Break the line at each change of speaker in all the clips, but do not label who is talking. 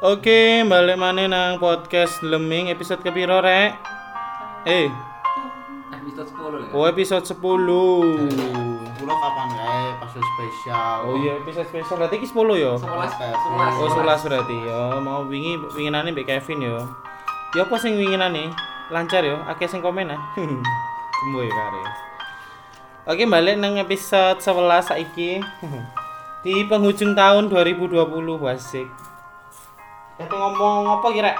Oke, balik mana nang podcast Leming episode kepiro rek? Eh,
Episode 10 ya.
oh episode 10.
Pulau kapan kae pas spesial.
Oh iya, episode spesial berarti iki 10 ya?
11
Oh, 11 berarti ya. Mau wingi winginane mbek Kevin ya. Ya apa sing winginane? Lancar ya, akeh sing komen ah. Tunggu ya kare. Oke, balik nang episode 11 saiki. Di penghujung tahun 2020 wasik. Kita ngomong apa kira?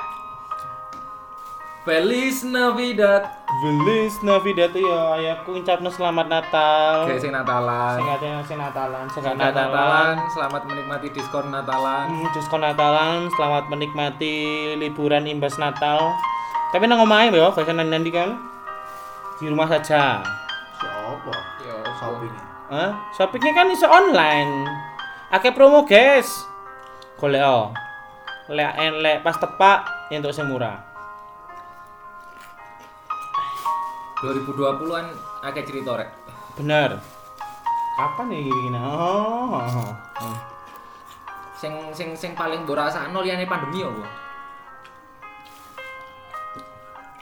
Feliz Navidad.
Feliz Navidad ya, ayahku ngucapno selamat Natal.
Kayak sing Natalan.
Sing ate sing Natalan, sing Natalan.
Natalan, selamat menikmati diskon Natalan.
Hmm, diskon Natalan, selamat menikmati liburan imbas Natal. Tapi nang omahe ya, gak usah nanti kan. Di rumah saja.
Siapa?
Yo,
Shopping.
Hah? Shoppingnya kan iso online. Akeh promo, guys. Golek oh. Lek lek pas tepak ya untuk sing murah.
2020-an akeh cerita rek.
Bener. Kapan ya gini? Oh. oh.
Sing sing sing paling mbok rasakno liyane pandemi apa?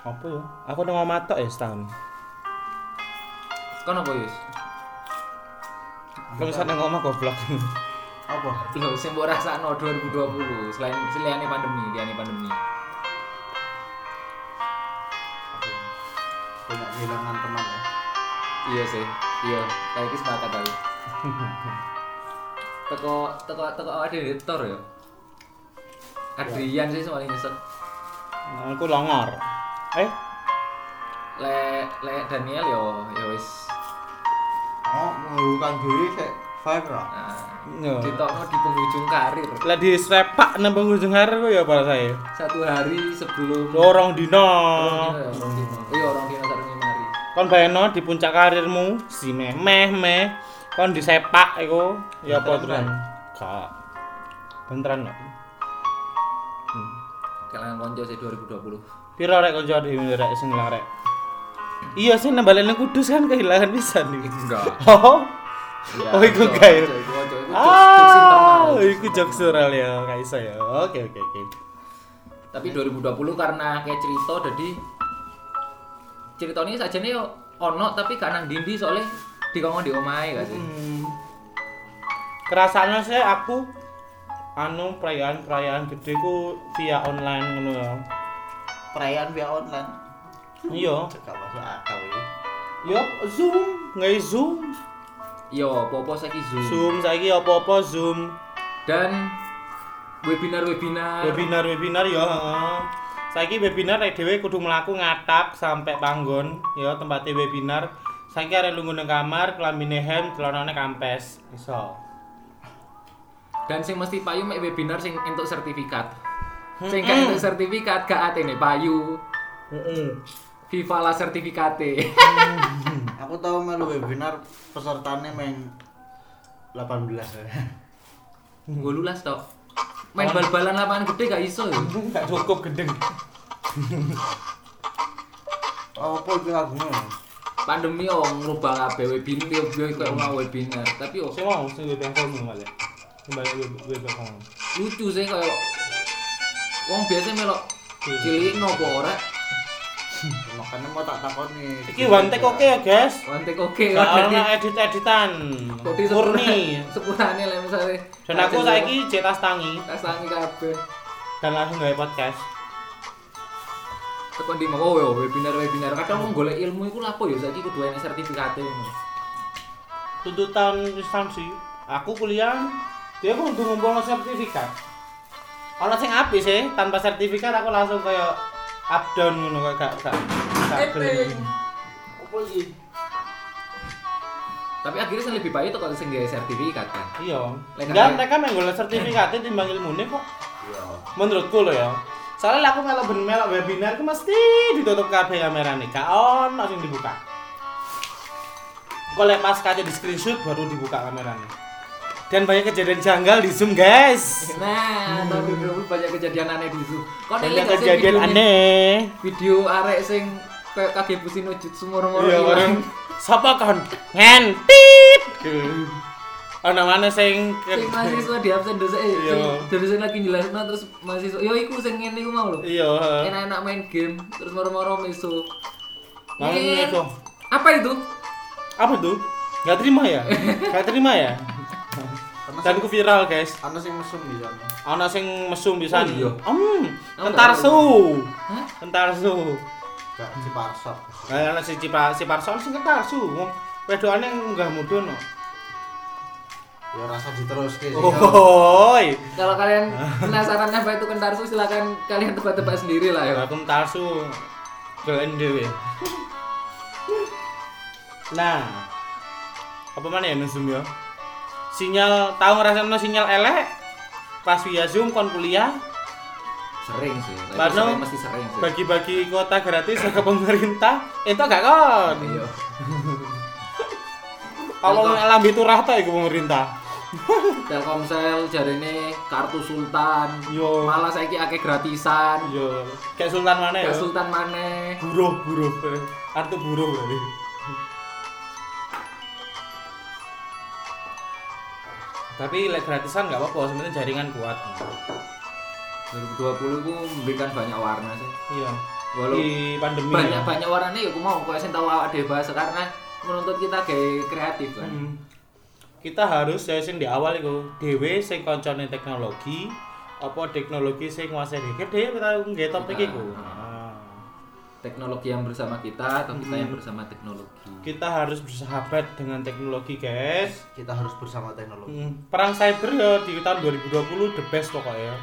Apa ya? Aku nang omah tok ya setahun.
Kon apa Yus?
Kalau misalnya nang omah goblok.
Apa?
Lho sing mbok rasakno 2020 selain liyane pandemi, liyane pandemi.
Aku banyak kehilangan teman ya.
Iya sih. Iya, kayak iki sepakat aku. teko teko teko ada editor ya. Adrian sih paling nyesek.
Aku longor. Eh,
Le le Daniel yo yo wis
Oh, mengurungkan diri sih five lah.
nah, ditokno di penghujung karir.
Lah di sepak nang penghujung hari kok ya para saya.
Satu hari sebelum
Dorong dino.
Orang dino ya, orang dino. Iya, orang dino sareng mari.
Kon bayangno di puncak karirmu si meh meh meh kon di sepak iku ya apa tenan? Gak. Beneran kok.
Kalangan konco sih 2020.
Piro rek konco dhewe rek sing rek? Iya sih nembalene kudus kan kehilangan pisan iki.
Enggak.
Oh. Oh, iku gawe.
Jokes-
Ah,
internal.
iku jokes sural ya, gak iso ya. Oke oke oke.
Tapi 2020 karena kayak cerita jadi ceritanya saja nih ono tapi gak nang dindi soalnya dikongkon di omahe gak sih?
Hmm. Kerasaannya sih aku anu perayaan perayaan gede ku via online ngono ya.
Perayaan via online.
Iya.
Gak masuk akal ini.
Yo Zoom, nggak Zoom.
Yo, popo saiki Zoom.
Zoom saiki apa-apa Zoom.
Dan webinar-webinar.
Webinar-webinar ya, heeh. Saiki webinar rek dhewe kudu mlaku ngatak sampai panggon ya tempatnya webinar. Saiki arek lunga nang kamar, kelambine hem, celanane kampes. Iso.
Dan sing mesti payu mek webinar sing entuk sertifikat. Sing gak entuk sertifikat gak atene payu.
Heeh.
Viva la sertifikate.
Aku tahu melu webinar pesertanya main 18 ya.
Nggo lulas tok. Main bal-balan lapangan gede gak iso ya.
Gak cukup gendeng.
Apa itu lagunya?
Pandemi yo ngrubah kabeh webinar yo yo koyo mau webinar. Tapi yo
Sing mau sing web kamu malah. Kembali web web kamu.
lucu sih kayak wong biasa melok cilik nopo ora
Makanya mau tak takon nih.
Iki one take oke ya, guys.
wantek oke
Gak ono edit-editan. Murni.
sepurane lah misalnya
Dan aku saiki cek tas tangi
tas tangi kabeh
dan langsung gawe podcast.
tekan di mau oh yo webinar webinar kadang wong golek ilmu iku lapo yo saiki kudu enek sertifikate ngono
Tuntutan instansi. Aku kuliah dia kudu ngumpulno sertifikat. Ono sing apik sih, tanpa sertifikat aku langsung kayak up down ngono kayak gak gak gak gelem.
Tapi akhirnya sing lebih baik itu kalau sing gawe sertifikat kan
Iya. Enggak,
ada-
mereka menggolek sertifikatnya timbang ilmune kok.
Iya.
Menurutku loh ya. Soalnya aku kalau ben melok webinar aku mesti ditutup kabeh kamerane. Gak ono sing dibuka. Kok lek pas kaca di screenshot baru dibuka kameranya. Dan banyak kejadian janggal di Zoom, guys.
nah tapi dulu banyak kejadian aneh di Zoom kok
Banyak
gak
kejadian
videonya-
aneh.
video arek sing kayak kage busi nujut sumur-mur
Iya, orang sapa kon? Ngentit. ana mana sing
Sing mahasiswa di absen dosen eh,
Iya.
dosen lagi jelasno terus mahasiswa yo iku sing ngene iku mau lho.
iya
Enak-enak main game terus moro-moro meso. Iya.
meso.
Apa itu?
apa tuh nggak terima ya nggak terima ya dan ku viral guys
ana sing mesum di sana.
ana sing mesum pisan
Oh, iya.
hmm
Aku
kentarsu
Hah?
kentarsu
Gak si parsap.
Nah, ana si Cipa si Parson sing kentarsu wong wedokane munggah mudun no.
Ya rasa diteruske sih.
Oh,
Kalau kalian penasaran apa itu kentarsu silakan kalian tebak-tebak sendiri lah ya.
aku kentarsu keren dhewe. Nah, apa mana ya nusum ya? Sinyal tahu ngerasain sinyal elek pas via Zoom kon kuliah
Sering sih. Itu
Barno,
sering, mesti sering sih.
bagi-bagi kuota gratis ke pemerintah itu gak kon
Iya.
kalau lambi turah ta iku pemerintah
Telkomsel jarine kartu sultan.
Yo.
Malah saiki akeh gratisan.
yo kayak sultan mana ya
Kayak sultan maneh.
buruh buruh kartu buruh berarti tapi lek gratisan nggak apa-apa sebenarnya jaringan kuat
2020 itu memberikan banyak warna sih.
iya
Walau
di pandemi
banyak
ya.
banyak warnanya ya aku mau kok sing tahu awak dhewe bahasa karena menuntut kita kayak kreatif kan.
Hmm. kita harus ya sing di awal itu dewe sing koncone teknologi apa teknologi sing nguasai dhewe dhewe kita nggak topik
Kita,
iku
ah. Teknologi yang bersama kita atau kita yang bersama teknologi.
kita harus bersahabat dengan teknologi guys
Kita harus bersama teknologi.
Hmm, perang cyber ya di tahun 2020 the best pokoknya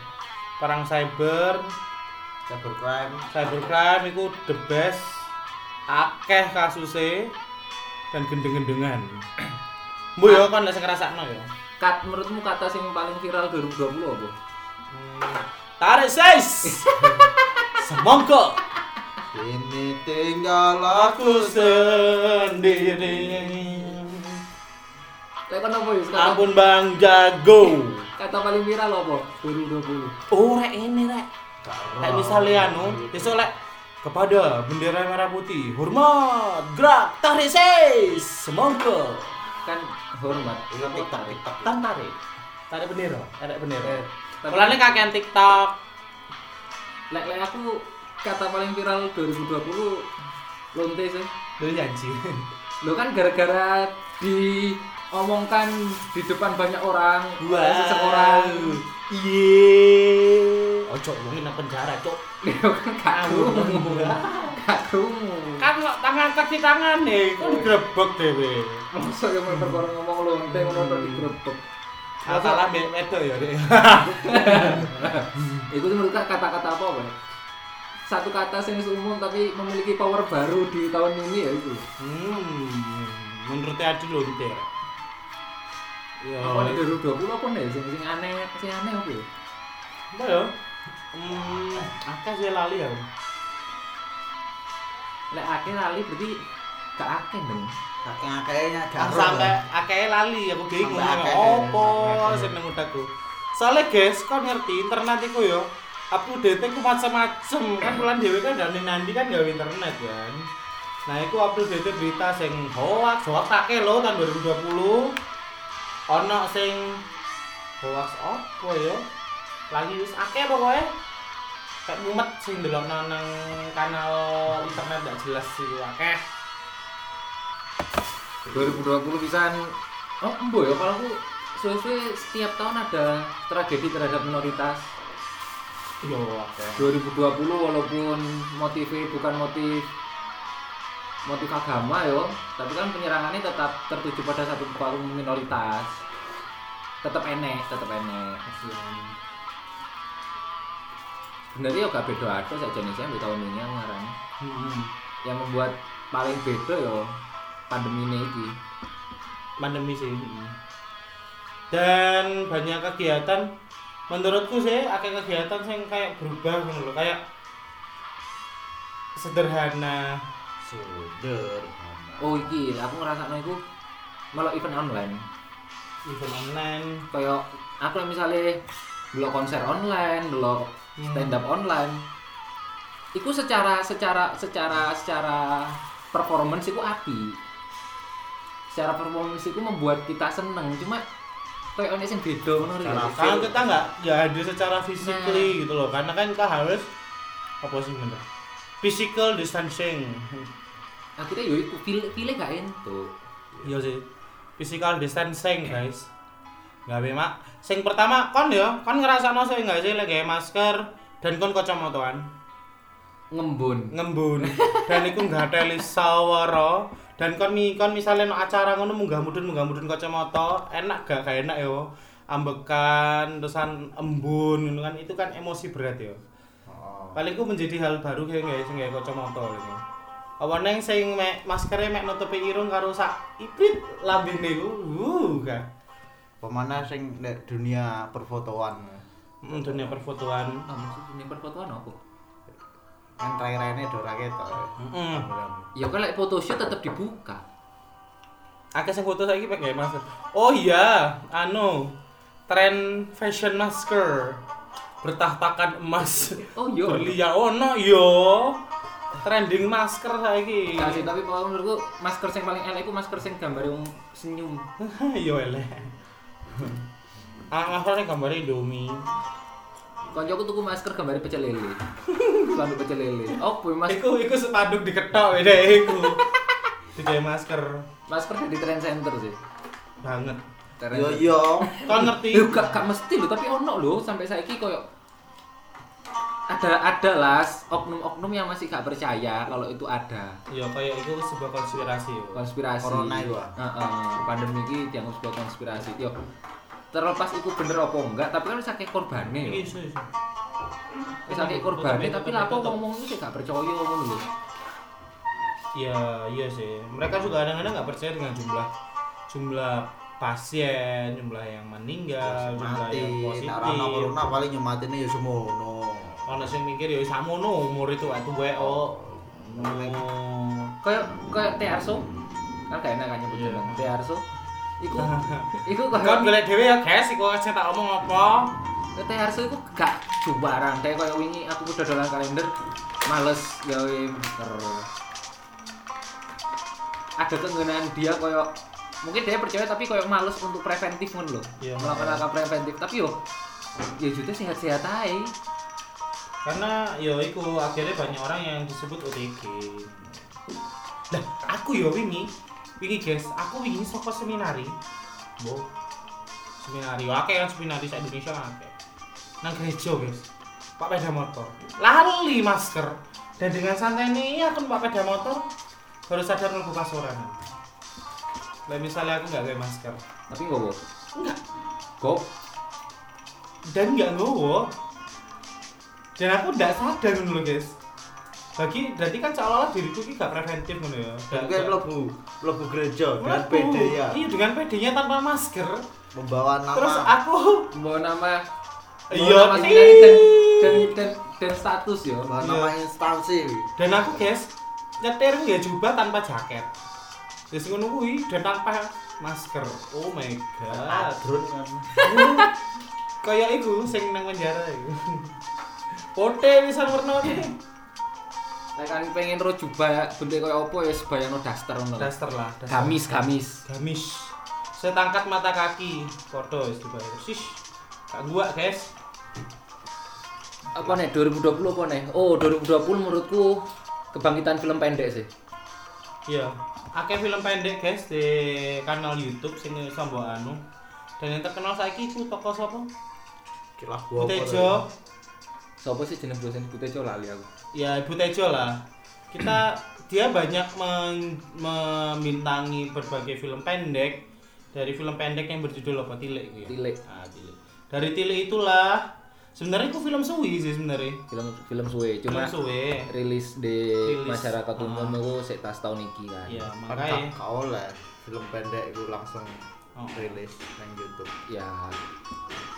perang cyber
Cybercrime.
cybercrime itu the best akeh kasusnya dan gendeng-gendengan Bu ya kan lek sing ngrasakno ya.
Kat menurutmu kata sing paling viral 2020 apa?
Tarik sis. Semongko
Ini tinggal
aku sendiri.
Lek kono apa ya?
Ampun Bang Jago.
kata paling viral apa? 2020.
Oh rek ini rek. Kayak misalnya anu, besok lek kepada bendera merah putih, hormat, gerak, tarik sis, semongko.
Kan hormat.
Iya, TikTok, TikTok.
Tan tarik, tarik bendera, tarik bendera.
Eh,
Mulane kakean TikTok.
Lek lek aku kata paling viral 2020 lonte sih.
Lu janji.
Lo kan gara-gara diomongkan di depan banyak orang,
Wah.
seseorang.
Iya. Ojo lu nang penjara, Cok.
Lo kan. Gak krungu.
Kan lo tangan kaki tangan nih, kan digerebek dhewe.
Masa yang mau perkara ngomong lonte ngono tok digrebek.
Masalah mbek ya, Dek.
Itu menurut kata-kata apa, Pak? Satu kata yang umum tapi memiliki power baru di tahun ini ya itu.
Hmm. Menurut Adi lho, Dek. Ya.
Apa nih 2020 apa nih? Sing sing aneh, sing aneh apa ya?
Apa ya? Hmm, akeh sih lali ya.
Lek akeh lali berarti gak akeh dong.
Saking akehnya
Ah,
gak
sampai akeh lali aku bingung
akeh.
opo
Sampai akeh.
sing nang utakku. Soalnya guys, kau ngerti internet iku yo update ku macam-macam kan bulan dhewe kan dari nanti kan gawe internet kan. Nah, iku update berita sing hoax, hoax akeh lho tahun 2020. Ono sing hoax opo yo? Lagi wis akeh pokoknya. Kayak mumet sing delokno nang kanal internet gak jelas sih akeh.
2020 pisan oh embo ya kalau aku suwe-suwe setiap tahun ada tragedi terhadap minoritas
Yo akeh.
2020 walaupun motifnya bukan motif motif agama yo. Tapi kan penyerangannya tetap tertuju pada satu kaum minoritas. Tetap enek tetap enek. Sebenarnya yo gak beda ada saja nih saya di tahun ini yang ngarani
Hmm.
yang membuat paling beda yo pandemi ini iki.
Pandemi sih dan banyak kegiatan menurutku sih akeh kegiatan yang kayak berubah gitu loh kayak sederhana.
Sederhana.
oh iki aku ngerasa iku malah event online.
Event online.
Kayak aku misalnya dulu konser online dulu
Hmm.
stand up online. Itu secara secara secara secara performance itu api secara performance itu membuat kita seneng cuma kayak ono sing beda ngono lho.
Karena kita nggak nggak hadir secara physically
Nah.
gitu loh. Karena kan kita harus apa sih bener? Physical distancing.
Akhirnya yo iku pilih pilih gak entuk.
Iya sih. Physical distancing, guys. Nggak mak. Sing pertama kon ya, kon ngerasakno sing nggak sih lagi masker dan kon kacamataan
Ngembun.
ngembun dan iku nggak teli sawara dan kon mi kon misalnya no acara ngono munggah mudun munggah mudun kacamata enak gak? Gak enak yo ambekan terusan embun ngono kan. Itu kan emosi berat yo
Oh.
paling ku menjadi hal baru kayak nggak sing kayak kacamata gitu. Apa neng sing mek maskernya mek nutupi irung karo sak iprit lambene ku uh kan
Pemana sing dunia perfotoan?
Hmm, dunia perfotoan.
Ini perfotoan apa?
Kan rai-raine do ra ketok.
Heeh.
Ya kan lek photoshoot tetep dibuka.
Akeh sing foto saiki pakai masker. Oh iya, anu tren fashion masker bertahtakan emas
Oh iya.
berlian oh no yo trending masker saiki
Gak sih, tapi kalau menurutku masker yang paling elek itu masker yang gambar yang senyum.
yo eleh ah masker gambar Indomie
Koncoku tuku masker gambar pecel lele. Spanduk pecel lele. Oh, boy, mas
iku iku sepanduk diketok beda iku digawe masker
masker dari trend center sih.
banget
Trend
Yo yo.
kau ngerti
Lho gak, gak mesti lho, tapi ono lho sampai saiki koyo ada ada lah oknum-oknum yang masih gak percaya kalau itu ada
ya kayak itu sebuah konspirasi yo
konspirasi.
Corona itu, ah?
Heeh, pandemi ini dianggap sebuah konspirasi. Yo terlepas itu bener apa enggak, tapi kan akeh korbane yo.
Iki iso iso.
Wis akeh korbane tapi lah apa ngomong itu gak percaya ngono lho.
Iya, iya sih. Mereka juga kadang-kadang nggak percaya dengan jumlah jumlah pasien, jumlah yang meninggal, jumlah
Mati.
yang positif.
ono corona paling yo matine yo semono.
Ono sing mikir ya samono umur itu waktu gue oh. Oh.
Kayak kayak Tearso kan gak enak kan nyebut
Iya.
Jeneng Tearso. Iku iku
Kon golek dhewe ya, guys, iku aja tak omong apa.
Tearso iku gak jubaran kayak kayak wingi aku udah dolan kalender males gawe masker. Ada keinginan dia kayak mungkin dia percaya tapi kayak males untuk preventif ngono lho.
Iya.
Melakukan langkah preventif tapi yo ya juga sehat-sehat aja.
Karena ya iku akhirnya banyak orang yang disebut OTG. Lah, aku ya wingi, wingi guys, aku wingi saka seminari. Bo. Seminari, akeh kan seminari sa Indonesia akeh. Nang gereja, guys. Pak peda motor. Lali masker. Dan dengan santai ini aku Pak peda motor baru sadar mlebu pasoran. Lah misalnya aku nggak pakai masker
Tapi gowo.
Enggak.
Kok
dan nggak ngowo. Dan aku nggak sadar lho, guys. Bagi berarti kan seolah-olah diriku ini gak preventif ngono ya.
Dan gue mlebu mlebu gereja dengan. PD ya.
Iya, dengan PD-nya tanpa masker.
Membawa nama
Terus aku
bawa nama
Iya,
nama seminari dan, dan dan dan status ya.
membawa
Iya.
nama instansi.
dan aku guys nyetir ya jubah tanpa jaket. Terus ngono kuwi dan tanpa masker. Oh my god.
Adrun kan.
Kayak iku sing nang penjara iku. Pote bisa warna ini.
Nek kan pengen ro jubah bentuk koyo apa ya sebayangno daster ngono.
Daster lah, daster.
Gamis gamis.
gamis setangkat mata kaki foto wis dibayar sis gak gua guys
Apa nih 2020 apa nih? Oh 2020 menurutku kebangkitan film pendek sih.
iya akeh film pendek guys di kanal YouTube sing sambo anu dan yang terkenal saiki ku toko sapa
Kilah gua. apa
Butejo
Sopo sih jeneng dosen Butejo lali aku.
Ya Ibu Tejo lah kita dia banyak men- membintangi berbagai film pendek dari film pendek yang berjudul apa Tilik gitu ya?
Tilik.
Ah, Tilik. dari Tilik itulah sebenarnya itu film suwi sih sebenarnya
Film film suwe
film
cuma
suwi
rilis di
Rilis.
masyarakat
Ah.
umum itu sik tas tahun iki kan.
ya
Kan
makanya
gak oleh film pendek itu langsung
Oh.
rilis nang YouTube.
Ya.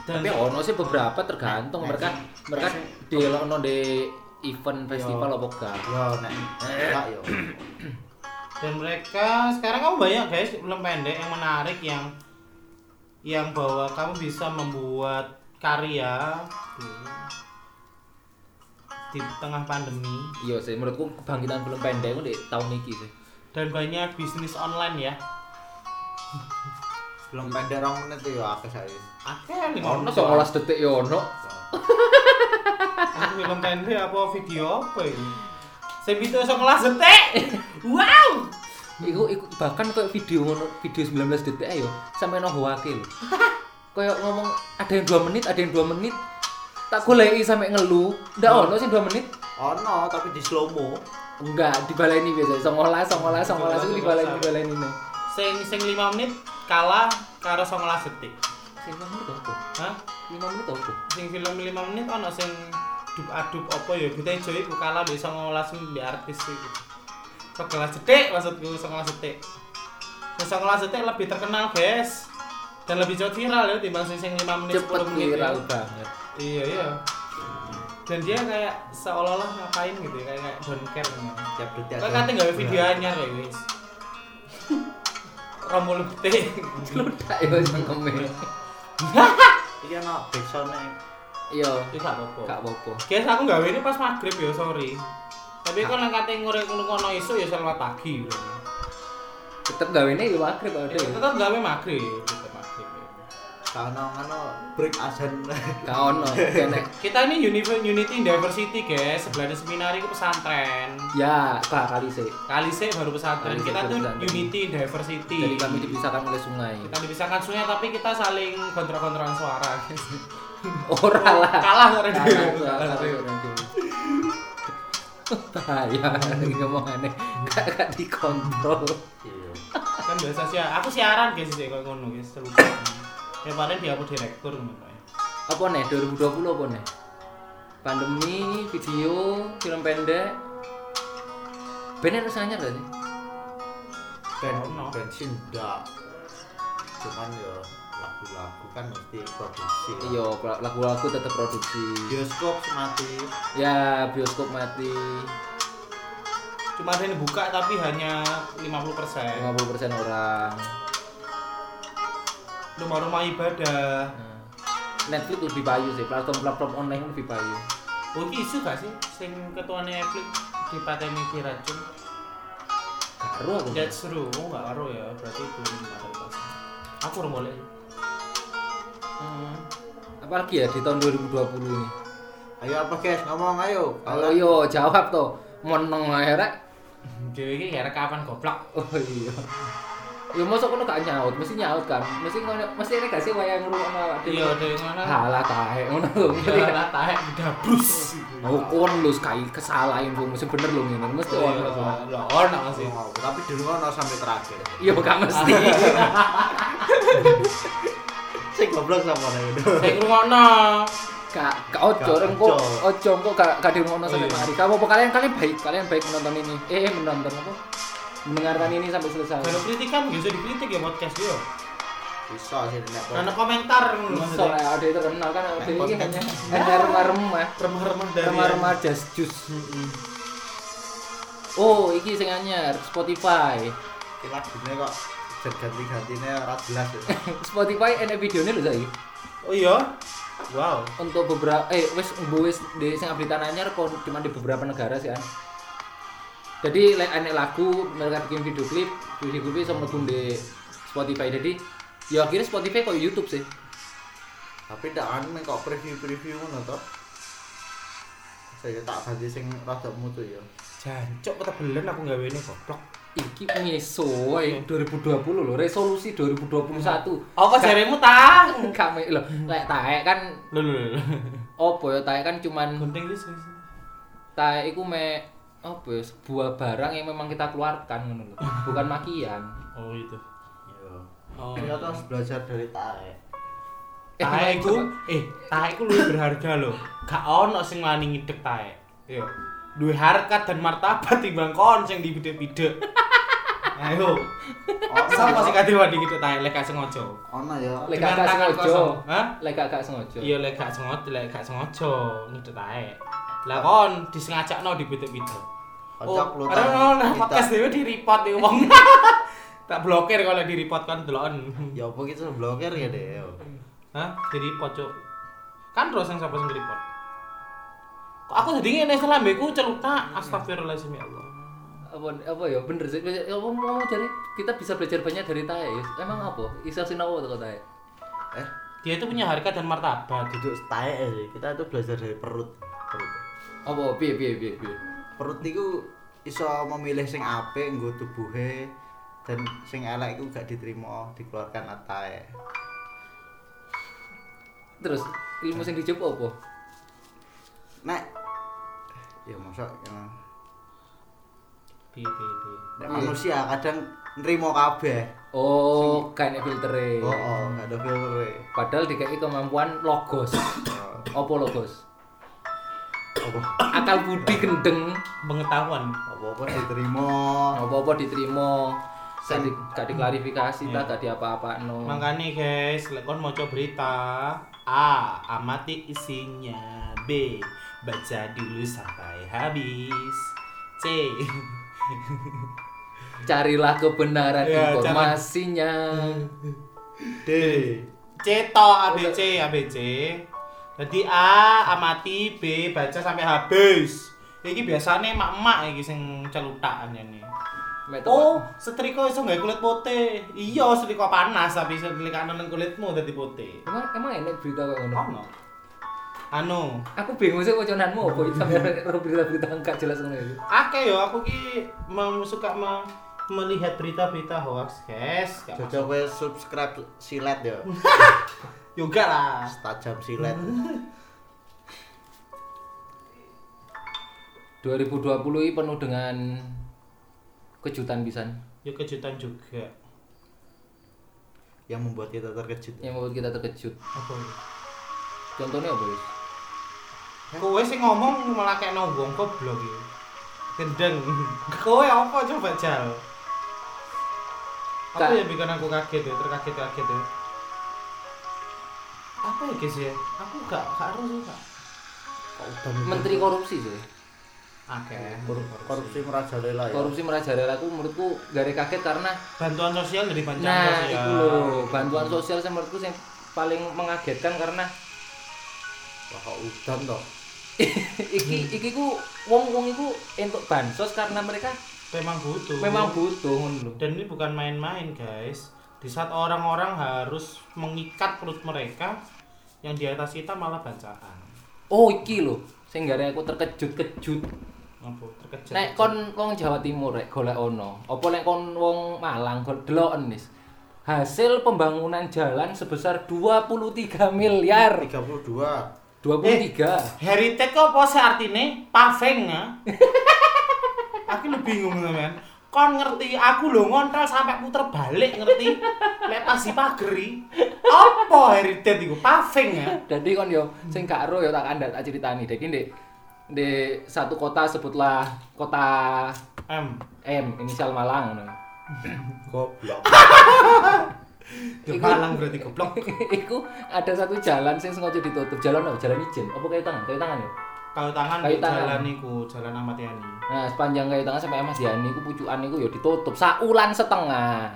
dan
Tapi ono sih beberapa tergantung mereka mereka di ono di event festival apa enggak.
Yo nek enggak yo.
dan mereka sekarang kamu banyak guys film pendek yang menarik yang yang bahwa kamu bisa membuat karya di tengah pandemi
Iya sih menurutku kebangkitan film pendek itu di tahun iki sih.
dan banyak bisnis online ya
Film pendek rong menit ya akeh saiki.
Akeh nih
Ono
ngono
19 detik ya ono.
Aku film pendek apa video apa ini? Sing video 19 detik. Wow.
Iku, iku bahkan kayak video ngono, video 19 detik ayo sampai no wakil. Kayak ngomong ada yang 2 menit, ada yang 2 menit. Tak goleki sampai ngeluh. Ndak ono sih 2 menit.
Ono tapi di slow mo.
Enggak, dibaleni biasa. Songolas, songolas, songolas itu dibaleni dibaleni nih.
Sing sing 5 menit kalah karo 19 detik.
Sing 5 menit apa?
Hah?
5 menit apa?
Sing film 5 menit ono sing dup adup apa ya Buta Ijo iku kalah mbek 19 menit di artis iku. 19 detik maksudku 19 detik. Sing 19 detik lebih terkenal, guys. Dan lebih cepat viral ya timbang sing sing 5 menit
Cepet
10 menit.
viral
ya.
banget.
Iya, iya. Dan dia kayak seolah-olah ngapain gitu ya, kayak kayak don't care gitu.
Tiap detik
Kayak kate gawe video anyar ya, guys. Rombol detik.
Ludak ya sing komen.
Iki ono backsound-e.
Iya,
Itu gak apa-apa.
gak apa-apa.
Guys, aku gawe ini pas maghrib ya, sorry. Tapi kan yang kate ngorek ngono iso ya selamat pagi.
Tetep gawene ya maghrib ada.
Ya, tetep gawe maghrib, tetep maghrib.
Ono ngono break azan.
Ono, kene.
Kita ini Uni- Unity Diversity, guys. Sebelahnya seminar itu pesantren.
Ya, kak kali sih.
Kali sih baru pesantren.
Kali
Kita tuh
pesantren.
Unity Diversity.
Jadi kami dipisahkan oleh sungai.
kita dipisahkan sungai tapi kita saling kontrol-kontrolan suara.
Ora lah.
Kalah orang
kalah, kalah. Bahaya ngomong aneh. Gak dikontrol.
Iya.
Kan biasa sih aku siaran guys sih kayak ngono guys terlupa. Ya paling dia aku direktur.
Apa nih 2020 apa nih? Pandemi, video, film pendek. Bener harus nanya gak sih?
Ben
Ono.
bensin ndak. Cuman ya lagu-lagu kan mesti produksi.
Iya, lagu-lagu tetap produksi.
Bioskop mati.
Ya, bioskop mati.
Cuma ada yang buka tapi hanya 50%.
50% orang.
Rumah-rumah ibadah.
Nah, Netflix lebih payu sih, platform-platform online lebih payu.
Oh iki isu gak sih sing ketuane Netflix dipateni diracun?
Karo aku.
That's true, oh gak karo ya, berarti itu mayoritas. Aku udah mulai.
Hmm. Apalagi ya di tahun 2020 ini.
Ayo apa guys ngomong ayo.
Kalau yo jawab tuh, meneng ae rek.
Dewe iki ya kapan goblok.
Oh iya. Ya mosok kono gak nyaut, mesti nyaut kan. Mesti ngono, mesti nek gak sih wayang ngrungokno awak dhewe.
Iya, dewe ngono.
Halah tahe ngono lho. Mesti
Iya, taek dabrus.
Oh kon lu sekali kesalahin lu mesti bener lu ngene. Mesti
Iya,
ono
lah ono.
Oh, tapi dulu ngono sampai terakhir.
Iya gak mesti.
Sing goblok sama itu.
Sing ngrungokno.
Kak, kak ojo, kok
ojo.
kok gak gak dirungokno sampai
Iya.
mari. Kamu kalian kalian baik, kalian baik menonton ini. Eh, menonton apa? Mendengarkan ini sampai selesai.
Kalau kritikan bisa dikritik ya podcast yo.
Bisa sih nek
Ana komentar
Soalnya
maksudnya.
ada itu terkenal kan ada ini hanya hanya remah-remah.
Remah-remah dari
Remah-remah just juice. Oh, iki sing anyar Spotify.
Iki lagune kok ganti-gantine ora jelas ya.
Spotify enek videone lho saiki.
Oh iya. Wow.
Untuk beberapa eh wis mbo wis di sing update anyar kok cuma di beberapa negara sih kan. Jadi lek enek lagu mereka bikin video klip, video klip iso mlebu di Spotify. Jadi ya akhirnya Spotify kok YouTube sih.
Tapi kan mek kok preview-preview ngono to. Saya tak ganti sing rada mutu ya.
Jancuk ketebelen aku gawe ini goblok.
Iki meso ae 2020 lho, resolusi 2021.
Apa jaremu tang?
Kami lho, lek taek kan
Lho lho lho.
opo ya taek kan cuman
Gunting wis wis.
taek iku me apa ya sebuah barang yang memang kita keluarkan lho. Bukan makian.
Oh itu.
Yo.
Oh.
Kita harus belajar dari tae.
Taek iku eh taek iku luwih berharga lho. Gak ono sing wani ngidek taek. Yo. Duwe harkat dan martabat timbang kon sing dibide-bide. Ayo. Sapa
ya.
sing kate wani ngidek taek lek gak sengaja?
Ono ya.
Lek gak sengaja.
kosong. Hah?
Lek gak gak sengaja.
Iya lek gak sengaja, lek gak sengaja ngidek taek. Lah kon disengajakno dibide-bide.
Kocok lu
karena
kan.
oh, nah, podcast dhewe di report iki wong. tak blokir kalau di report kan deloken.
Ya apa gitu blokir ya deh. yo.
Hah? Di report, Cuk. Kan terus yang sapa sing report? Kok aku tadi ngene salah mbekku celutak. Astagfirullahalazim ya Allah.
apa apa ya bener sih apa mau jadi kita bisa belajar banyak dari tae ya. emang apa isa sinawa tuh tae
eh
Dia itu punya harga dan martabat.
duduk tae sih kita itu belajar dari perut perut
apa piye piye piye piye
perut itu iso memilih sing apik nggo tubuhe dan sing elek iku gak diterima dikeluarkan atae
terus ilmu sing dicoba apa?
Nek ya masa ya,
Bi bi bi.
nek manusia kadang nrimo kabeh.
Oh kayak filtere.
Oh, oh gak ada filter
padahal dikasih kemampuan logos. Apa logos akal budi gendeng
Pengetahuan.
apa-apa diterima
apa-apa diterima gak, di, gak diklarifikasi
Iya.
tak gak diapa-apa no
Makanya guys, lek kon maca berita, A. Amati isinya. B. Baca dulu sampai habis. C.
carilah kebenaran
Ya,
informasinya
D
C to ABC ABC. Jadi A amati, B baca sampai habis. Iki biasanya emak-emak iki sing celutakan ini.
Mek
Oh, setrika iso gawe kulit putih. Iya, setrika panas tapi iso delikane nang kulitmu dadi putih.
emang emang enak berita ngono
Ono. Anu,
aku bingung sih wacananmu apa itu sampai berita-berita enggak jelas ngono itu
akeh yo aku ki mem- suka me- melihat berita-berita hoax, guys.
Kowe subscribe silet ya
Juga lah.
tajam silet
2020 ini penuh dengan kejutan pisan
Ya kejutan juga.
yang membuat kita terkejut
yang membuat kita terkejut
Apa ya?
contohnya apa Yus?
Kowe sing ngomong malah kayak wong goblok ya. Gendeng. Kowe apa coba jal? Apa yang bikin aku kaget ya, terkaget-kaget ya? Apa ya guys ya? Aku gak gak harus Kak. Kok
menteri korupsi sih
Oke.
korupsi merajalela ya
korupsi merajalela aku menurutku gak kaget karena
Bantuan sosial dari bantuan
nah
sosial.
itu loh bantuan sosial sih menurutku yang paling mengagetkan karena
Wah, kok udan toh
iki iki ku wong wong iku entuk bansos karena mereka
Memang butuh.
memang butuh ngono.
Dan ini bukan main-main, guys. Di saat orang-orang harus mengikat perut mereka, yang di atas kita malah bancaan.
Oh iki lho sing gare aku terkejut-kejut.
Apa? Terkejut.
Nek kon wong Jawa Timur rek golek ono, apa nek kon wong Malang golek deloken wis. Hasil pembangunan jalan sebesar 23 miliar.
32
23.
Heritage kok apa sih artinya? Paving ya? aku lu bingung teman. Kon ngerti aku lho ngontrol sampai puter balik ngerti? Lek pas di pageri. Apa heritage iku? Paving ya?
Jadi kon yo sing gak ero yo tak kandak tak ceritani. Jadi di di satu kota sebutlah kota
M.
M inisial Malang ngono.
goblok
Di Malang berarti goblok.
Iku ada satu jalan sing sengaja ditutup. Jalan apa? Jalan ijen. Apa kayu tangan? Kayu tangan yo.
Kayu tangan
Kayu
di
tangan.
jalan iku, jalan Ahmad Yani.
Nah, sepanjang kayu tangan sampai Mas Yani iku pucukan iku yo ditutup saulan setengah.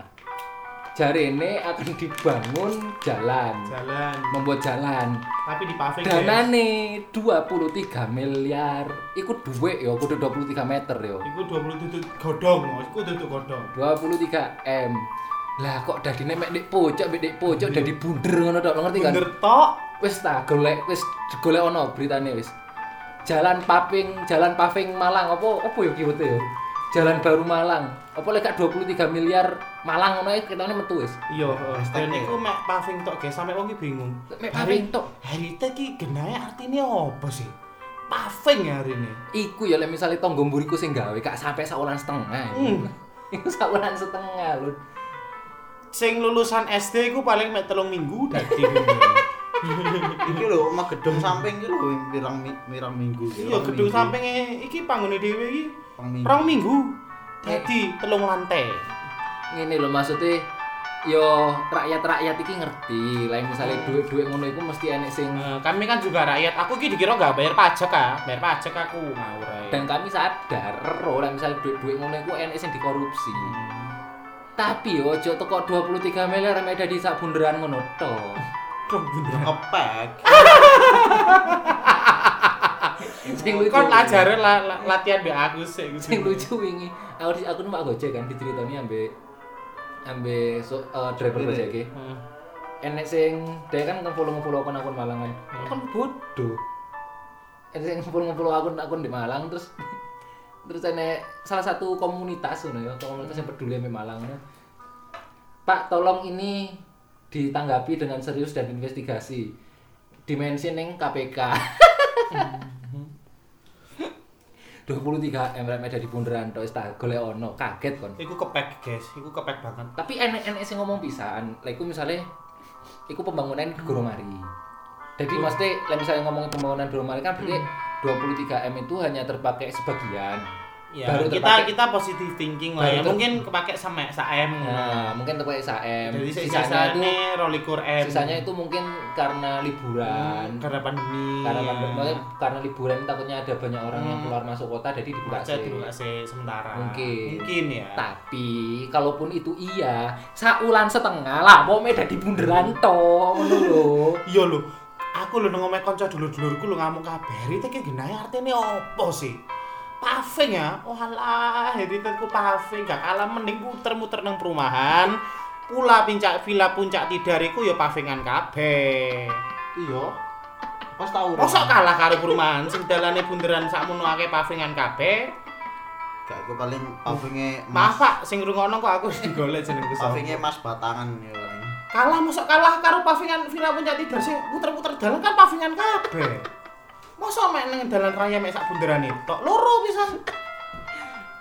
Jarene akan dibangun jalan,
Jalan.
membuat jalan.
Tapi di paving. guys.
Danane 23 miliar. Iku duit yo, kudu 23 meter yo.
Iku 20 tutut godong, iku tutut godong.
23 M. Lah kok dadine mek nek pojok mek nek pojok dadi bunder ngono tok, ngerti kan?
Bener tok.
Wis ta golek wis golek ono beritane wis. Jalan Paping, Jalan Paving Malang apa apa ya kiwete ya? Jalan Baru Malang. Apa lek gak 23 miliar Malang ngono ae ketane metu wis.
Iya, dan
Hashtag-nya.
iku mek paving tok guys, sampe wong ki bingung.
Mek paving tok.
Heritage ki genahe artinya apa sih? Paving ya hari ini.
Iku ya lek misale tangga mburiku sing gawe gak sampai saulan setengah.
Hmm.
Iku saulan setengah lho.
Sing lulusan SD iku paling mek telung minggu dadi.
iki lho omah gedung samping iki lho pirang pirang minggu iki,
Iya, gedung
minggu.
sampinge iki panggone dhewe iki
Rong minggu.
minggu. Dadi telung lantai.
Ngene lho maksudnya yo rakyat-rakyat iki ngerti. Lain misalnya duit-duit ngono iku mesti enek sing
Nah, kami kan juga rakyat. Aku ki dikira gak bayar pajak ah. Bayar pajak aku ngawur ae.
dan kami sadar ero lah misalnya duit-duit ngono iku enek sing dikorupsi. Tapi yo ojo teko 23 miliar mek dadi sak bunderan ngono tok.
Bener.
ngepek
Sing lucu.
Kon ajare la- la- latihan mbek aku sih.
sing lucu wingi aku aku numpak gojek kan diceritani ambek ambek so, eh, driver gojek iki
Hmm.
enek sing dia kan ngefollow ngefollow akun akun Malang kan kan bodoh enek sing ngefollow ngefollow akun akun di Malang terus terus enek salah satu komunitas ngono ya komunitas yang peduli sama Malang. Pak tolong ini ditanggapi dengan serius dan investigasi. Dimensi neng KPK 23 M rek dari bundaran tok tak golek ono kaget kon.
Iku kepek, guys. Iku kepek banget.
tapi enek-enek sing ngomong pisan lek iku misale iku pembangunan di Goromari jadi mesti lek misalnya ngomongin pembangunan Goromari kan berarti 23 M itu hanya terpakai sebagian
Ya,
Baru
kita
terpakai-
kita positive thinking lah ya.
ter-
Mungkin kepake sama SAM.
nah mungkin terpakai SAM
Jadi
sisanya itu
sisanya rolikur M.
sisanya itu mungkin karena liburan
Hmm, karena pandemi.
karena
ya.
pandemi karena liburan takutnya ada banyak orang yang
Hmm.
keluar masuk kota jadi dibuka sih.
dibuka sih sementara.
Mungkin.
Mungkin ya.
Tapi kalaupun itu iya, saulan setengah lah, mau meda di bunderan to, lho.
Iya lho. Aku lho nang omahe kanca dulur-dulurku lho ngamuk kabeh. Rite ki genahe artine opo sih? Paving ya? Oh alah, heritetku paving gak kalah mending muter-muter nang perumahan. Pula pincak villa puncak tidariku ya pavingan kabeh.
Iya. Pas tau
Mosok kalah karo perumahan sing dalane bunderan sakmono akeh pavingan kabeh.
Gak aku paling pavinge
Pak, sing ngrungokno kok aku digolek jenengku sapa.
pavinge Mas Batangan ya.
Kalah mosok kalah karo pavingan villa puncak tidar sing muter-muter dalan kan pavingan kabeh. Mosok mek nang dalan raya mek sak bunderan itu. Loro pisan.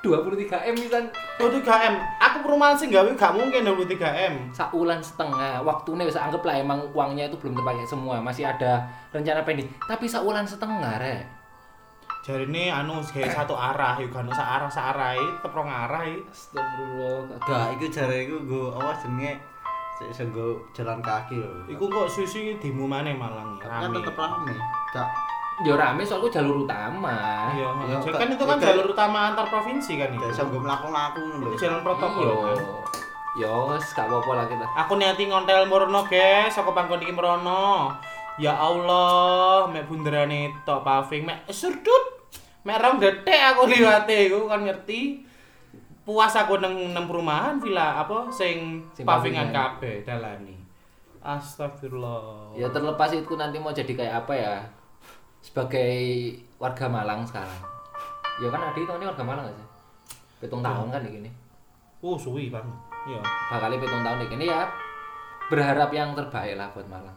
23 M pisan
23M. Aku perumahan sing gawe gak mungkin 23M.
saulan setengah. Waktunya bisa anggaplah emang uangnya itu belum terpakai semua, masih ada rencana pending. Tapi saulan setengah, rek.
Jari ini anu gawe satu arah, yuk kan sak arah sak arah tetep rong arah.
Astagfirullah.
Gak, iku jare iku nggo apa jenenge nggo jalan kaki lho.
Iku kok susu demo maneh Malang
kan
rame.
tetep rame. Gak
Ya rame soalnya jalur utama.
Iya,
Ya,
kan
kan-
itu kan
ya,
jalur utama antar provinsi kan itu.
iso nggo mlaku-mlaku lho.
Jalan protokol.
Iya.
kan.
Ya wis gak apa-apa lah kita.
Aku niati ngontel mrono, guys, saka panggon iki mrono. Ya Allah, mek bunderane tok paving mek surdut. Mek rong detik aku liwate iku kan ngerti. Puas aku nang nang perumahan villa apa sing
Sing
pavingan
pavingan.
kabeh dalani. Astagfirullah.
Ya terlepas itu nanti mau jadi kayak apa ya? Sebagai warga Malang sekarang. Ya kan Adi itu ini warga Malang gak sih? Pitung tahun kan di gini.
Oh, suwi banget. Iya.
Bakal pitung tahun di gini ya. Berharap yang terbaik lah buat Malang.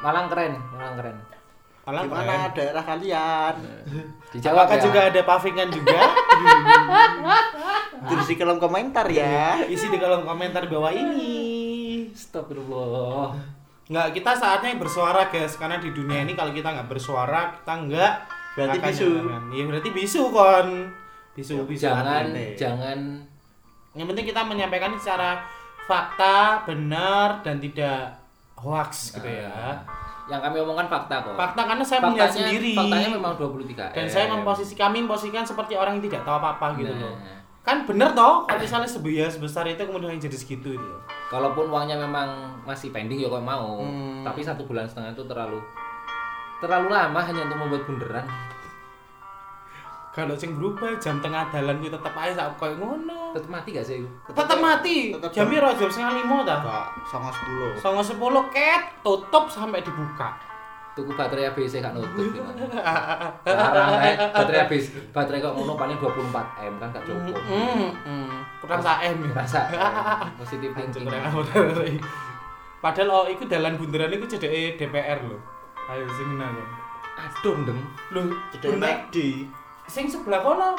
Malang keren, Malang keren.
Malang
Gimana
keren.
daerah kalian?
Dijawab
Apakah
ya.
juga ada pavingan juga?
Tulis di kolom komentar ya.
Isi di kolom komentar bawah ini.
Astagfirullah.
Nggak, kita saatnya bersuara guys. Karena di dunia ini kalau kita nggak bersuara Kita nggak
Berarti
akan
bisu.
Iya berarti bisu kon. Bisu, bisu
Jangan
hati.
jangan.
Yang penting kita menyampaikan secara fakta, benar, dan tidak hoax gitu ya.
Yang kami omongkan fakta kok.
Fakta karena saya melihat sendiri.
Faktanya memang 23
Dan saya memposisi kami memposisikan seperti orang yang tidak tahu apa-apa gitu
Nah.
loh Kan bener toh kalau misalnya sebiaya sebesar itu kemudian jadi segitu itu
Kalaupun uangnya memang masih pending ya kok mau.
Hmm.
Tapi satu bulan setengah itu terlalu terlalu lama hanya untuk membuat bunderan.
Kalau sing berubah jam tengah dalan kuwi tetep ae sak koyo ngono.
Tetep mati gak sih?
Tetep mati.
tetep
Jam piro jam setengah lima ta?
Gak sama 10.
Songo sepuluh ket tutup sampai dibuka.
Tuku baterai ABC gak nutup gimana? Larang rek, baterai habis. Baterai kok ngono paling 24 M kan gak cukup.
Hmm, hmm. Kurang sak M. ya.
Rasa positif thinking.
Padahal oh iku dalan bundaran iku cedeke DPR lho. Ayo sini nang.
Aduh, ndem.
Lho,
Jadi
bundaran
McD.
sing sebelah kono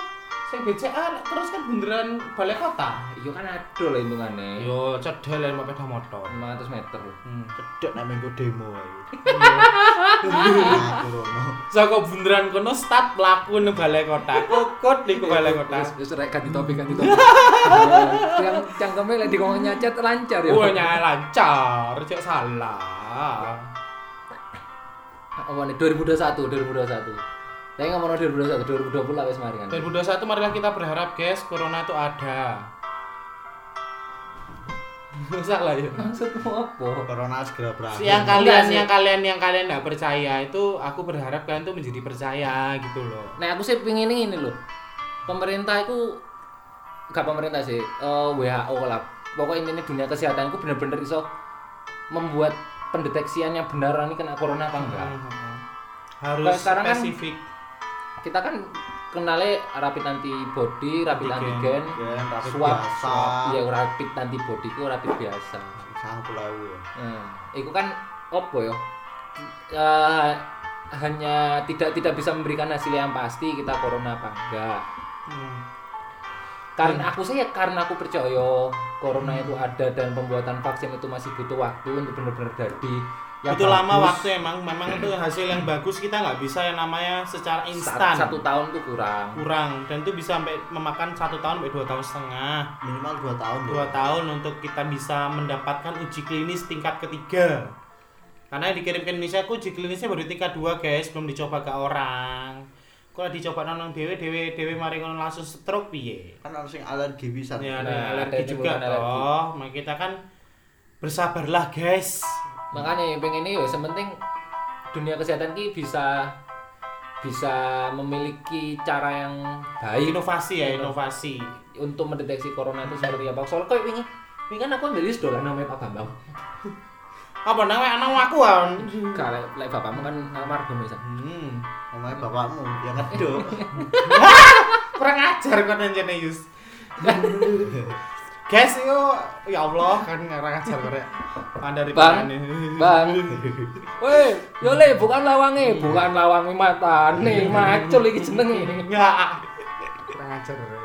sing BCA terus kan bundaran balai kota.
Iya kan aduh lah hitungannya.
Yo cedel lek sepeda motor.
500 meter.
Hmm.
Cedek nek mengko demo. Nah, Rono.
Saka bundaran kono start mlaku nang balai kota. Kukut di balai kota.
Wis rek ganti topik ganti topik. Yang cangkeme lek dikongkon nyacet lancar ya.
Wah nyala lancar, cek salah.
Apa nih 2021, 2021. Saya ngomong 2021, 2020 lah wis mari kan.
2021 marilah kita berharap guys, corona itu ada. salah ya
Maksudmu apa?
corona segera berakhir
yang
Enggak
kalian yang kalian yang kalian nggak percaya itu aku berharap kalian tuh menjadi percaya gitu loh
Nah aku sih pengen ini loh. Pemerintah itu gak pemerintah sih, eh, WHO lah. Pokoknya intinya dunia kesehatan itu benar-benar iso membuat pendeteksian yang benar ini kena corona apa enggak.
harus
Kayak sekarang kan-
spesifik
Kita kan kenalnya rapid antibody, rapid
Antigen.
antigen,
Gen, rapid
swab,
biasa.
swab, ya rapid antibody itu rapid biasa.
sangat ya
Hmm, itu kan apa ya? Eh, hanya tidak tidak bisa memberikan hasil yang pasti kita corona apa enggak.
Hmm.
Karena aku sih ya karena aku percaya corona itu ada dan pembuatan vaksin itu masih butuh waktu untuk benar-benar jadi yang
itu lama
bagus.
waktu emang memang itu hasil yang bagus kita nggak bisa yang namanya secara instan.
satu tahun tuh kurang.
kurang dan itu bisa sampai memakan satu tahun sampai dua tahun setengah.
Minimal 2 tahun
dua tahun untuk kita bisa mendapatkan uji klinis tingkat ketiga. Karena yang dikirim ke Indonesia aku uji klinisnya baru tingkat dua guys. Belum dicoba ke orang. Kalau dicoba nonton dewe dewe dewe mari ngono langsung stroke piye?
Kan harus yang alergi bisa.
Ya ada
Nah,
alergi juga toh. Maka kita kan bersabarlah guys
Makanya yang pengen ini ya sementing dunia kesehatan ki bisa bisa memiliki cara yang baik
inovasi ya inovasi
untuk mendeteksi corona itu seperti apa. Soalnya kayak wingi, wingi kan aku ambil list dolan namanya Pak Bambang.
apa namanya anak aku kan
Kalau lek bapakmu kan almarhum ya. San.
hmm.
namanya bapakmu yang ngedok
kurang ajar kan anjene Yus guys yo ya Allah kan kurang ajar korek anda dari
Bang.
ini.
Bang. Weh, yo le bukan lawange, bukan lawange matane, macul iki jenenge.
enggak. Kurang ajar korek.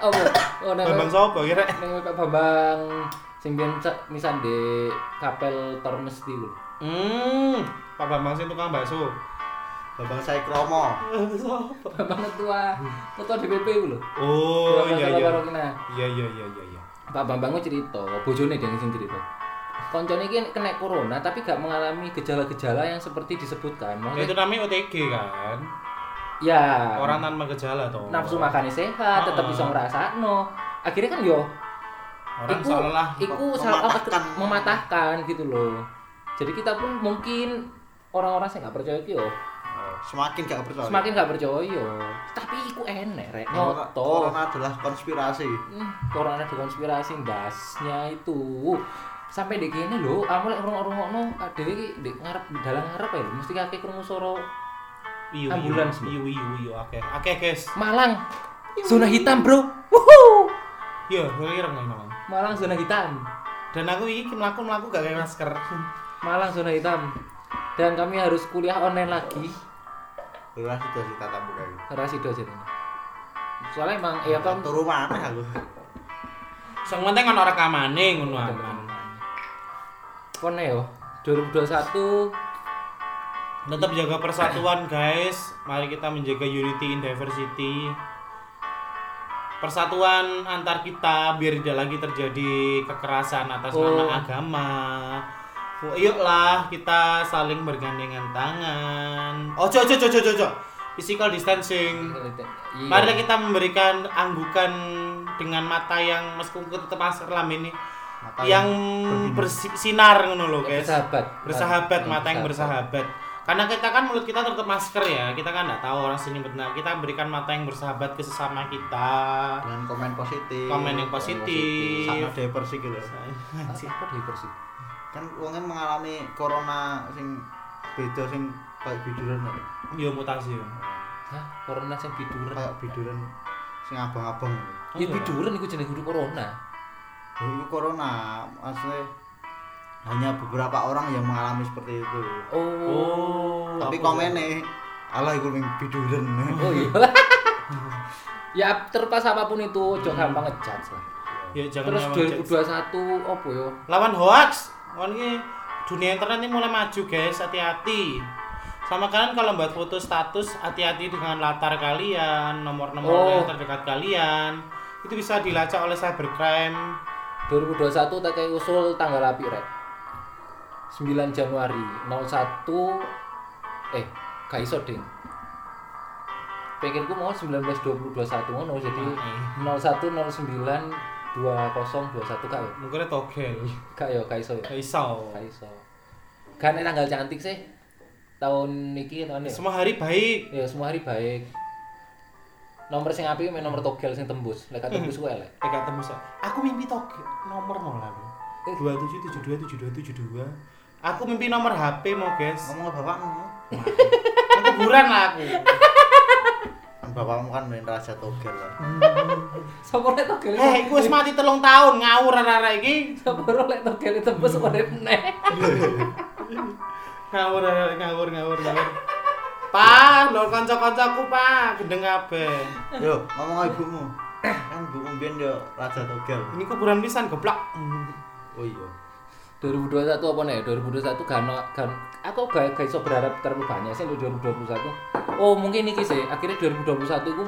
Apa? Oh, nek
Bambang sopo kira
nek Pak Bambang sing biyen sa- nisan di kapel Tormes di
hmm Pak Bambang sih tukang bakso.
Babang saya kromo.
Bambang ketua ketua DPP ku lho.
oh iya
Masalah
iya. Iya iya iya iya iya
Pak Bambang cerita, bojone dia sing cerita. Koncone iki kena corona tapi gak mengalami gejala-gejala yang seperti
Ya,
disebutkan.
itu
Maksudnya,
namanya OTG kan
ya
orang tanpa gejala toh
nafsu makannya sehat, tetap
Ah.
bisa ngrasakno. Akhirnya kan yo
orang
iku,
seolah
iku salah
mematahkan.
mematahkan gitu loh. Jadi kita pun mungkin orang-orang yang nggak percaya itu yo
semakin gak percaya
semakin nggak percaya. Tapi iku enek rek
Corona-
nyoto.
corona adalah konspirasi
Hmm, corona dikonspirasi ndasnya itu sampai di gini lho kamu lek rungok-rungokno dhewe iki di ngarep di dalam ngarep ya mesti kakek krungu suara
Iyu,
Ambulans,
iyu, iyu, iyu, oke, oke guys.
Malang zona hitam bro Wuhu!
Kira nggak memang.
Malang zona hitam
Dan aku ini melaku melaku gak kayak masker.
Malang zona hitam dan kami harus kuliah online lagi
Sudah sih tatap muka ini
rasido jadi soalnya emang ya kan
turu mana aku
Sing penting kan orang kamane ngono aman.
kon yo 2021
Tetap jaga persatuan guys. Mari kita menjaga unity in diversity. Persatuan antar kita biar tidak lagi terjadi kekerasan atas
Oh.
nama agama. Yuklah kita saling bergandengan tangan. Ojo ojo ojo ojo ojo. Physical distancing.
Iya.
Mari kita memberikan anggukan dengan mata yang meskipun tetap lam ini
Mata
yang bersinar ngono loh
Yang
guys.
bersahabat
Bersahabat, mata yang bersahabat. Karena kita kan mulut kita tetap masker ya. Kita kan nggak tahu orang sini benar. Kita berikan mata yang bersahabat ke sesama kita.
dengan komen positif
Komen yang positif.
sama depresi gitu
apa di persi
kan wongnya mengalami corona sing beda sing kayak biduran ya.
Yo mutasi yo.
Hah, corona sing biduran.
kayak biduran sing abang-abang
Ya biduran iku jenenge kudu corona.
Ya, itu corona maksudnya hanya beberapa orang yang mengalami seperti itu
Oh.
Oh.
tapi komennya alah itu yang biduran
Oh iya. ya terlepas apa pun itu, ojo gampang ngejudge lah.
Ya jangan
Terus
ngomong judge.
2021 opo yo?
lawan hoax kan ini dunia internet ini mulai maju guys hati-hati sama kalian kalau buat foto status hati-hati dengan latar kalian nomor-nomor
Oh.
yang terdekat kalian itu bisa dilacak oleh cybercrime
2021 tak kayak usul tanggal api rek. 9 Januari 01 eh gak iso ding. Pikirku mau 19 20 21 ngono jadi
Eh.
01 09 2021 kak yo.
Mungkin togel.
Kak yo, kak iso yo.
Gak iso.
Kak iso. Kan tanggal cantik sih. Tahun iki tahun ya.
Semua hari baik.
Ya semua hari baik. Nomor sing apik mek nomor togel sing tembus. Lek tembus ku elek.
Eh gak tembus. Aku mimpi togel nomor mau lah.
Eh.
27727272. Aku mimpi nomor HP mau, guys.
Ngomong ke bapakmu.
Kan kuburan lah aku.
Kan bapakmu kan main raja togel lah.
Sopo lek togel.
Eh, iku wis mati telung tahun ngawur arek-arek iki.
Sopo lek togel tembus urip meneh.
Ngawur arek ngawur ngawur ngawur. Pa, lho kanca-kancaku, Pa, gendeng kabeh.
Yo, ngomong ibumu. Kan ibumu biyen yo raja togel.
Ini kuburan pisan goblok.
Oh iya.
2021 apa nih? 2021 gak ono kan aku gak gak iso berharap terlalu banyak sih untuk 2021. Oh, mungkin iki sih. Akhirnya 2021 itu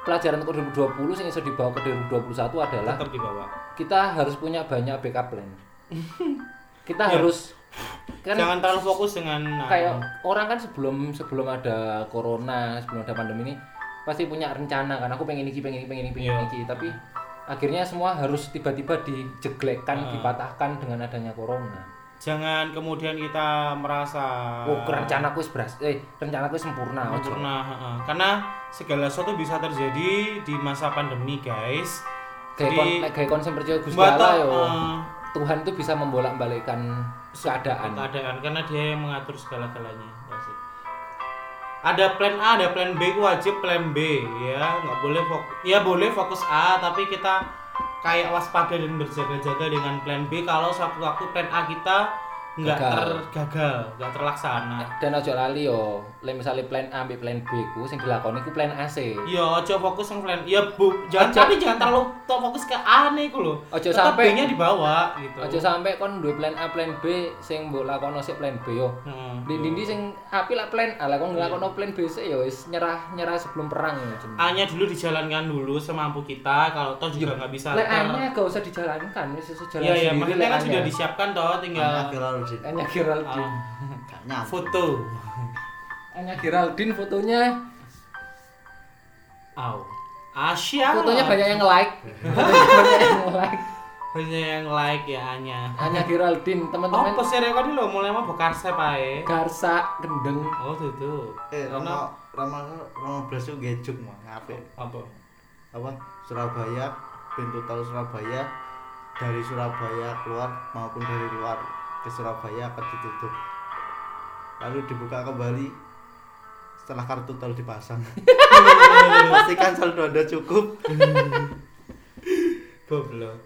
pelajaran untuk 2020 yang iso dibawa ke 2021 adalah
Tetap dibawa.
kita harus punya banyak backup plan. kita
Ya.
harus kan
Jangan terlalu fokus dengan nah,
kayak orang kan sebelum sebelum ada corona, sebelum ada pandemi ini pasti punya rencana kan aku pengen iki, pengen iki, pengen iki, pengen
Iya.
iki, tapi akhirnya semua harus tiba-tiba dijeglekkan,
Ah.
dipatahkan dengan adanya corona.
jangan kemudian kita merasa
Oh, rencanaku beras, eh rencanaku sempurna.
sempurna heeh. karena segala sesuatu bisa terjadi di masa pandemi guys
Kayak kon, kayak konsep percaya Gusti Allah yo.
eh,
Tuhan itu bisa membolak-balikkan keadaan.
keadaan karena dia yang mengatur segala-galanya. Ada plan A ada plan B wajib plan B ya. Nggak boleh fokus ya boleh fokus A tapi kita kayak waspada dan berjaga-jaga dengan plan B. Kalau suatu waktu plan A kita nggak
Gagal.
tergagal nggak terlaksana
Dan ojo lali yo, lek misalnya plan A ambek plan B ku sing dilakoni ku plan AC.
Iya, ojo fokus yang plan. Ya, Bu, jangan
Ojo.
tapi jangan terlalu to fokus ke A nih ku lho.
Ojo
Tetap
sampai-
B-nya dibawa gitu.
Ojo sampai kon duwe plan A, plan B sing mbok lakono sik plan B yo.
Hmm,
Di ndi sing api lah plan A, lah kon nglakono plan B sik yo wis nyerah nyerah sebelum perang yo.
A-nya dulu dijalankan dulu semampu kita. Kalau toh juga nggak bisa.
Lek
kalau-
A-nya gak usah dijalankan, wis iso jalan
Iya, iya,
sendiri
maksudnya kan sudah disiapkan toh, tinggal
Geraldine.
Hanya Geraldine.
Ah,
nyampe.
foto.
Hanya Geraldine fotonya.
Aw. Asia.
Fotonya banyak yang like. Fotonya banyak yang like.
Banyak yang like ya A-nya.
Hanya Geraldine, teman-teman.
Oh, sih rekod lo mulai mau bekarse pae.
Garsa gendeng.
Oh, tuh.
Eh,
Karena
Rama Rama Rama Blas itu gejuk mah ngape?
apa?
Apa? Surabaya, pintu tol Surabaya dari Surabaya keluar maupun dari luar ke Surabaya akan ditutup. Lalu dibuka kembali setelah kartu tol dipasang. Pastikan saldo Anda cukup.
Goblok.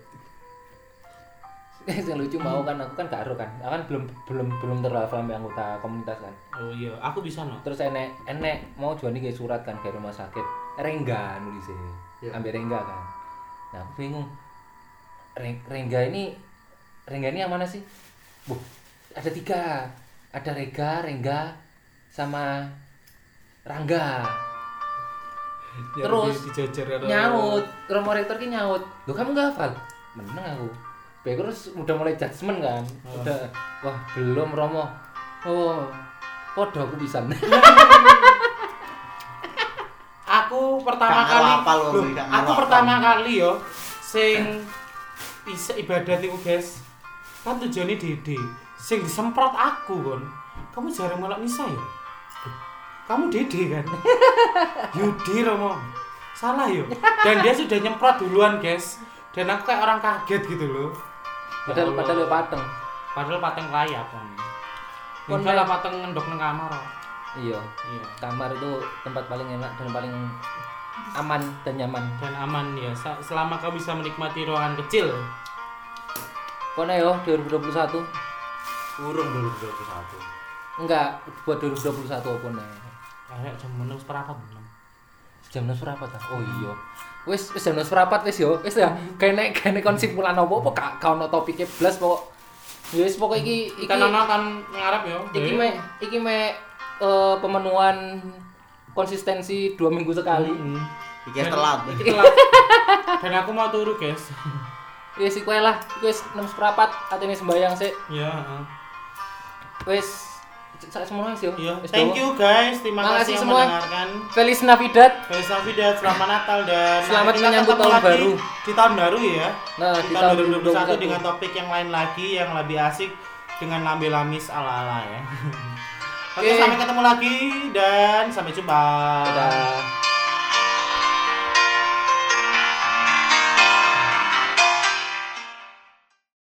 yang lucu mau kan aku kan gak ero kan. Aku kan belum belum belum terlalu sampai anggota komunitas kan.
Oh iya, aku bisa no.
Terus enek enek mau jual kayak surat kan ke rumah sakit. Rengga nulisnya.
Iya.
Ambil Rengga kan. Nah, aku bingung. Reng- Rengga ini Rengga ini yang mana sih? Bu, ada tiga. Ada Rega, Rengga, sama Rangga. Terus, Nyaut, Romo Rektor ki nyaut. Loh kamu gak hafal? Meneng aku. Baik terus udah mulai judgement kan.
Oh.
Udah, wah belum Romo. Oh, podo aku bisa.
aku pertama
Gak
kali Loh,
gak
aku pertama kali yo sing bisa ibadat iku guys kan tujuannya dede. Sing disemprot aku kon. Kamu jarang melak misa ya? Kamu dede kan? Yudi Romo. Salah yo dan dia sudah nyemprot duluan guys. Dan aku kayak orang kaget gitu loh. Ya
padahal
Allah.
padahal pateng.
padahal pateng kon.
Kon
Enggak lah pateng ngendok nang kamar.
Iya,
iya.
Kamar itu tempat paling enak dan paling aman dan nyaman.
dan aman ya. Selama kau bisa menikmati ruangan kecil
Kono yo 2021.
Urung 2021.
Enggak, buat 2021 apa nih?
Kayak jam meneng seperempat belum.
Jam seberapa ta? Oh iya. Wis wis jam seberapa wis yo. Wis ya. Kene kene konsimpulan apa apa gak gak ono topike blas pokok. Ya wis pokok iki iki
Ikan nana kan ngarep ya.
iki me iki me eh, pemenuhan konsistensi dua minggu sekali.
Hmm.
Iki telat.
Iki telat. Dan aku mau turu, guys.
Ya si kue lah, wis enam seperempat atene sembayang sik.
Ya, heeh.
Wis Saya semua wis yo.
Iya, thank you guys. Terima
Makasih
kasih yang
semua.
mendengarkan.
Feliz Navidad.
Feliz Navidad, selamat Natal dan
Selamat
kita
menyambut tahun baru.
Di tahun baru ya.
Nah,
di
di
tahun
tahun
2021
2021
dengan topik yang lain lagi yang lebih asik dengan lambe lamis ala-ala ya. Oke,
Oke.
sampai ketemu lagi dan sampai jumpa.
Dadah.